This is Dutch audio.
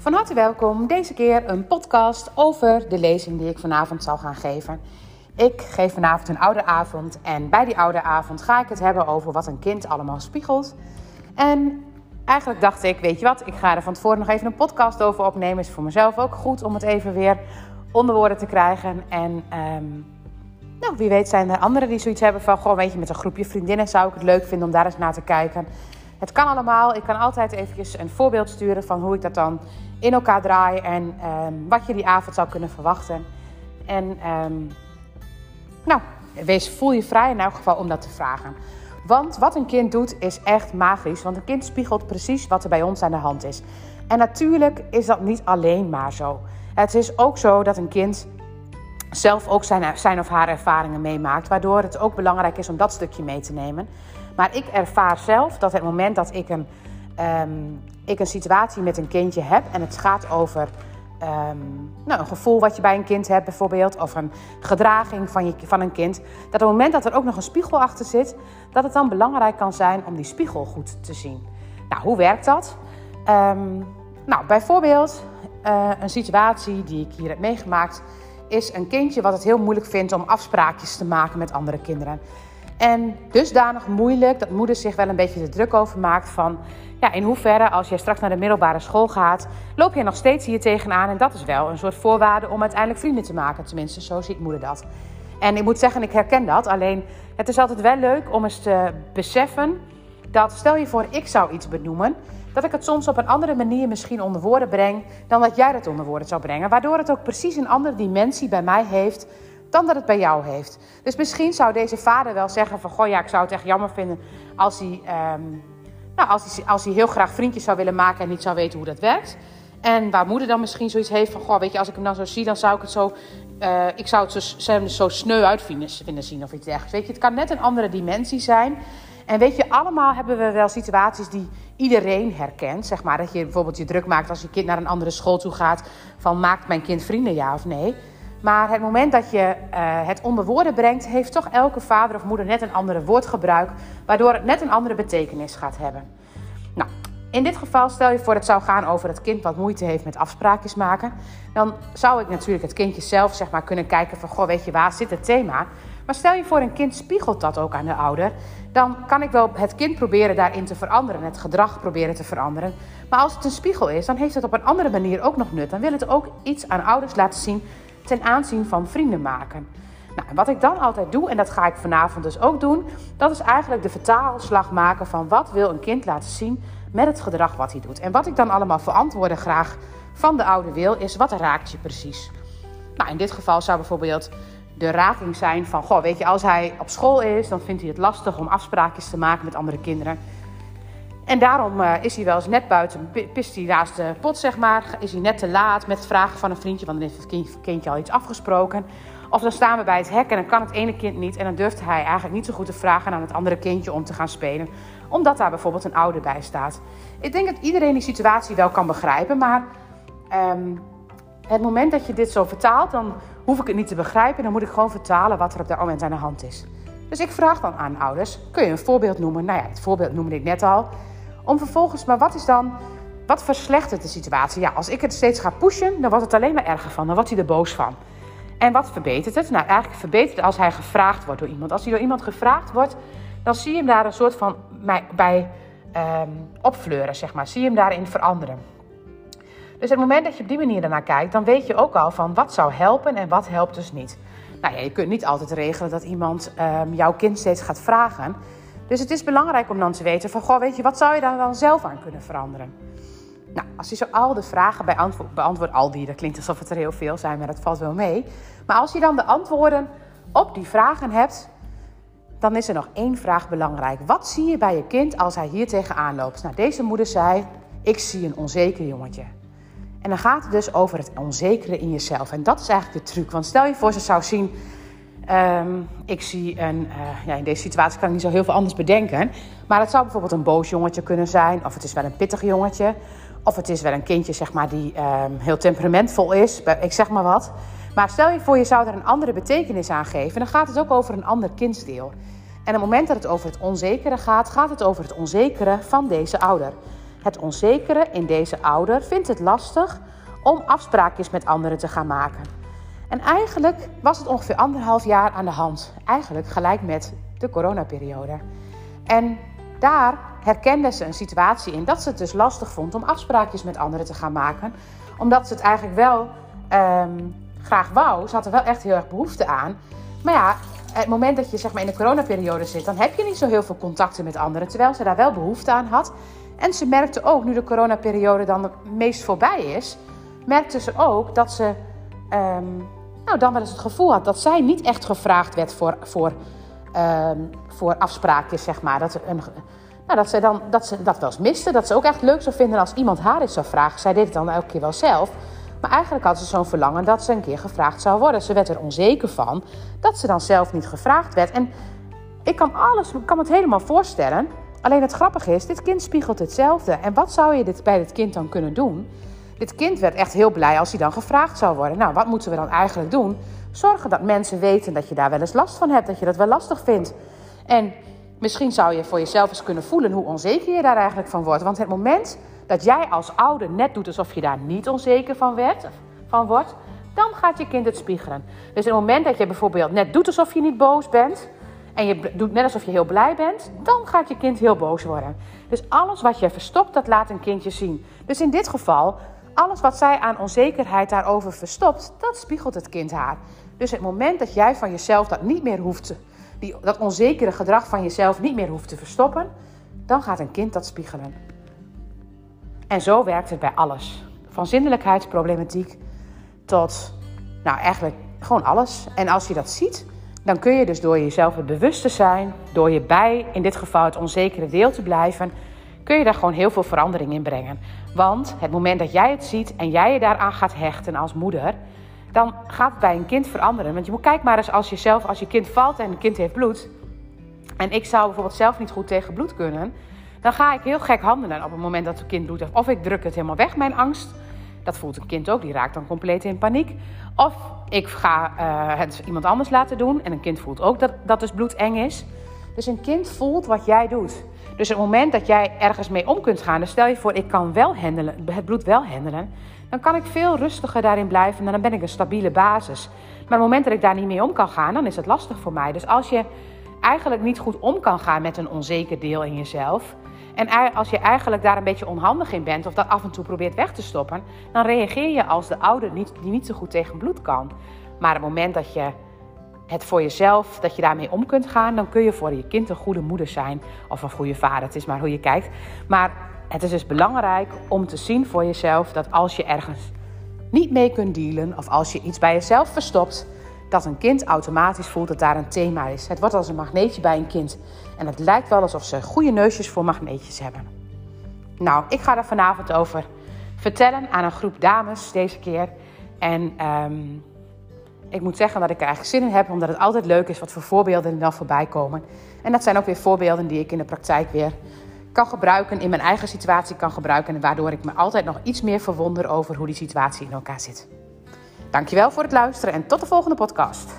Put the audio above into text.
Van harte welkom. Deze keer een podcast over de lezing die ik vanavond zal gaan geven. Ik geef vanavond een oude avond en bij die oude avond ga ik het hebben over wat een kind allemaal spiegelt. En eigenlijk dacht ik, weet je wat, ik ga er van tevoren nog even een podcast over opnemen. Is voor mezelf ook goed om het even weer onder woorden te krijgen. En ehm, nou, wie weet zijn er anderen die zoiets hebben van, gewoon weet je, met een groepje vriendinnen zou ik het leuk vinden om daar eens naar te kijken. Het kan allemaal. Ik kan altijd eventjes een voorbeeld sturen van hoe ik dat dan in elkaar draai en ehm, wat je die avond zou kunnen verwachten. En ehm, nou, wees, voel je vrij in elk geval om dat te vragen. Want wat een kind doet is echt magisch. Want een kind spiegelt precies wat er bij ons aan de hand is. En natuurlijk is dat niet alleen maar zo. Het is ook zo dat een kind zelf ook zijn, zijn of haar ervaringen meemaakt. Waardoor het ook belangrijk is om dat stukje mee te nemen. Maar ik ervaar zelf dat het moment dat ik een, ehm, ik een situatie met een kindje heb en het gaat over ehm, nou, een gevoel wat je bij een kind hebt bijvoorbeeld, of een gedraging van, je, van een kind, dat het moment dat er ook nog een spiegel achter zit, dat het dan belangrijk kan zijn om die spiegel goed te zien. Nou, hoe werkt dat? Um, nou, bijvoorbeeld uh, een situatie die ik hier heb meegemaakt is een kindje wat het heel moeilijk vindt om afspraakjes te maken met andere kinderen. En dusdanig moeilijk dat moeder zich wel een beetje de druk over maakt van... ja, in hoeverre als jij straks naar de middelbare school gaat... loop je nog steeds hier tegenaan en dat is wel een soort voorwaarde om uiteindelijk vrienden te maken. Tenminste, zo ziet moeder dat. En ik moet zeggen, ik herken dat. Alleen, het is altijd wel leuk om eens te beseffen dat... stel je voor, ik zou iets benoemen... dat ik het soms op een andere manier misschien onder woorden breng... dan dat jij het onder woorden zou brengen. Waardoor het ook precies een andere dimensie bij mij heeft dan dat het bij jou heeft. Dus misschien zou deze vader wel zeggen van... goh ja, ik zou het echt jammer vinden als hij, ehm, nou, als hij, als hij heel graag vriendjes zou willen maken... en niet zou weten hoe dat werkt. En waar moeder dan misschien zoiets heeft van... goh, weet je, als ik hem dan zo zie, dan zou ik het zo... Uh, ik zou het zo, hem zo sneu uit vinden zien of iets dergelijks. Weet je, het kan net een andere dimensie zijn... En weet je, allemaal hebben we wel situaties die iedereen herkent. Zeg maar dat je bijvoorbeeld je druk maakt als je kind naar een andere school toe gaat. Van maakt mijn kind vrienden, ja of nee? Maar het moment dat je uh, het onder woorden brengt, heeft toch elke vader of moeder net een andere woordgebruik, waardoor het net een andere betekenis gaat hebben. Nou, in dit geval stel je voor het zou gaan over het kind wat moeite heeft met afspraakjes maken. Dan zou ik natuurlijk het kindje zelf zeg maar, kunnen kijken van, goh, weet je, waar zit het thema? Maar stel je voor een kind spiegelt dat ook aan de ouder. Dan kan ik wel het kind proberen daarin te veranderen, het gedrag proberen te veranderen. Maar als het een spiegel is, dan heeft het op een andere manier ook nog nut. Dan wil het ook iets aan ouders laten zien ten aanzien van vrienden maken. Nou, wat ik dan altijd doe, en dat ga ik vanavond dus ook doen, dat is eigenlijk de vertaalslag maken van wat wil een kind laten zien met het gedrag wat hij doet. En wat ik dan allemaal verantwoorden graag van de oude wil, is wat raakt je precies. Nou, in dit geval zou bijvoorbeeld de raking zijn van, goh, weet je, als hij op school is, dan vindt hij het lastig om afspraakjes te maken met andere kinderen. En daarom uh, is hij wel eens net buiten, pist hij naast de pot, zeg maar. Is hij net te laat met vragen van een vriendje, want dan heeft het kindje al iets afgesproken. Of dan staan we bij het hek en dan kan het ene kind niet. En dan durft hij eigenlijk niet zo goed te vragen aan het andere kindje om te gaan spelen. Omdat daar bijvoorbeeld een ouder bij staat. Ik denk dat iedereen die situatie wel kan begrijpen. Maar um, het moment dat je dit zo vertaalt, dan hoef ik het niet te begrijpen. Dan moet ik gewoon vertalen wat er op dat moment aan de hand is. Dus ik vraag dan aan ouders, kun je een voorbeeld noemen? Nou ja, het voorbeeld noemde ik net al. Om vervolgens, maar wat is dan, wat verslechtert de situatie? Ja, als ik het steeds ga pushen, dan wordt het alleen maar erger van. Dan wordt hij er boos van. En wat verbetert het? Nou, eigenlijk verbetert het als hij gevraagd wordt door iemand. Als hij door iemand gevraagd wordt, dan zie je hem daar een soort van bij um, opfleuren, zeg maar. Zie je hem daarin veranderen. Dus het moment dat je op die manier ernaar kijkt, dan weet je ook al van wat zou helpen en wat helpt dus niet. Nou ja, je kunt niet altijd regelen dat iemand um, jouw kind steeds gaat vragen. Dus het is belangrijk om dan te weten van, goh, weet je, wat zou je daar dan zelf aan kunnen veranderen? Nou, als je zo al de vragen beantwoordt, beantwoord al die, dat klinkt alsof het er heel veel zijn, maar dat valt wel mee. Maar als je dan de antwoorden op die vragen hebt, dan is er nog één vraag belangrijk. Wat zie je bij je kind als hij hier tegenaan loopt? Nou, deze moeder zei, ik zie een onzeker jongetje. En dan gaat het dus over het onzekere in jezelf. En dat is eigenlijk de truc. Want stel je voor, ze zou zien Um, ik zie een, uh, ja, in deze situatie kan ik niet zo heel veel anders bedenken. Maar het zou bijvoorbeeld een boos jongetje kunnen zijn. Of het is wel een pittig jongetje. Of het is wel een kindje zeg maar, die um, heel temperamentvol is. Ik zeg maar wat. Maar stel je voor, je zou er een andere betekenis aan geven. Dan gaat het ook over een ander kindsdeel. En op het moment dat het over het onzekere gaat, gaat het over het onzekere van deze ouder. het onzekere in deze ouder vindt het lastig om afspraakjes met anderen te gaan maken. En eigenlijk was het ongeveer anderhalf jaar aan de hand. Eigenlijk gelijk met de coronaperiode. En daar herkende ze een situatie in dat ze het dus lastig vond om afspraakjes met anderen te gaan maken. Omdat ze het eigenlijk wel ehm, graag wou. Ze had er wel echt heel erg behoefte aan. Maar ja, het moment dat je zeg maar, in de coronaperiode zit, dan heb je niet zo heel veel contacten met anderen. Terwijl ze daar wel behoefte aan had. En ze merkte ook, nu de coronaperiode dan het meest voorbij is, merkte ze ook dat ze ehm, nou, dan wel eens het gevoel had dat zij niet echt gevraagd werd voor, voor, um, voor afspraakjes, zeg maar. Dat, een, nou, dat, ze dan, dat ze dat wel eens miste. Dat ze ook echt leuk zou vinden als iemand haar iets zou vragen. Zij deed het dan elke keer wel zelf. Maar eigenlijk had ze zo'n verlangen dat ze een keer gevraagd zou worden. Ze werd er onzeker van dat ze dan zelf niet gevraagd werd. En ik kan alles, kan het helemaal voorstellen. Alleen het grappige is, dit kind spiegelt hetzelfde. En wat zou je dit, bij dit kind dan kunnen doen? Dit kind werd echt heel blij als hij dan gevraagd zou worden. Nou, wat moeten we dan eigenlijk doen? Zorgen dat mensen weten dat je daar wel eens last van hebt, dat je dat wel lastig vindt. En misschien zou je voor jezelf eens kunnen voelen hoe onzeker je daar eigenlijk van wordt. Want het moment dat jij als ouder net doet alsof je daar niet onzeker van, werd, van wordt, dan gaat je kind het spiegelen. Dus het moment dat je bijvoorbeeld net doet alsof je niet boos bent, en je doet net alsof je heel blij bent, dan gaat je kind heel boos worden. Dus alles wat je verstopt, dat laat een kindje zien. Dus in dit geval, alles wat zij aan onzekerheid daarover verstopt, dat spiegelt het kind haar. Dus het moment dat jij van jezelf dat niet meer hoeft te, die, dat onzekere gedrag van jezelf niet meer hoeft te verstoppen, dan gaat een kind dat spiegelen. En zo werkt het bij alles. Van zindelijkheidsproblematiek tot, nou eigenlijk gewoon alles. En als je dat ziet, dan kun je dus door jezelf het bewust te zijn, door je bij, in dit geval het onzekere deel te blijven, kun je daar gewoon heel veel verandering in brengen. Want het moment dat jij het ziet en jij je daaraan gaat hechten als moeder, dan gaat het bij een kind veranderen. Want je moet kijken maar eens als je zelf, als je kind valt en een kind heeft bloed, en ik zou bijvoorbeeld zelf niet goed tegen bloed kunnen, dan ga ik heel gek handelen op het moment dat het kind bloed heeft. Of ik druk het helemaal weg, mijn angst. Dat voelt een kind ook, die raakt dan compleet in paniek. Of ik ga uh, het iemand anders laten doen en een kind voelt ook dat, dat dus bloed eng is. Dus een kind voelt wat jij doet. Dus het moment dat jij ergens mee om kunt gaan, dan stel je voor, ik kan wel handelen, het bloed wel handelen, dan kan ik veel rustiger daarin blijven en dan ben ik een stabiele basis. Maar het moment dat ik daar niet mee om kan gaan, dan is het lastig voor mij. Dus als je eigenlijk niet goed om kan gaan met een onzeker deel in jezelf, en als je eigenlijk daar een beetje onhandig in bent of dat af en toe probeert weg te stoppen, dan reageer je als de ouder die niet zo goed tegen bloed kan. Maar het moment dat je het voor jezelf, dat je daarmee om kunt gaan, dan kun je voor je kind een goede moeder zijn of een goede vader. Het is maar hoe je kijkt. Maar het is dus belangrijk om te zien voor jezelf dat als je ergens niet mee kunt dealen of als je iets bij jezelf verstopt, dat een kind automatisch voelt dat daar een thema is. Het wordt als een magneetje bij een kind. En het lijkt wel alsof ze goede neusjes voor magneetjes hebben. Nou, ik ga er vanavond over vertellen aan een groep dames deze keer. En um, ik moet zeggen dat ik er eigenlijk zin in heb, omdat het altijd leuk is wat voor voorbeelden er dan voorbij komen. En dat zijn ook weer voorbeelden die ik in de praktijk weer kan gebruiken, in mijn eigen situatie kan gebruiken. Waardoor ik me altijd nog iets meer verwonder over hoe die situatie in elkaar zit. Dankjewel voor het luisteren en tot de volgende podcast.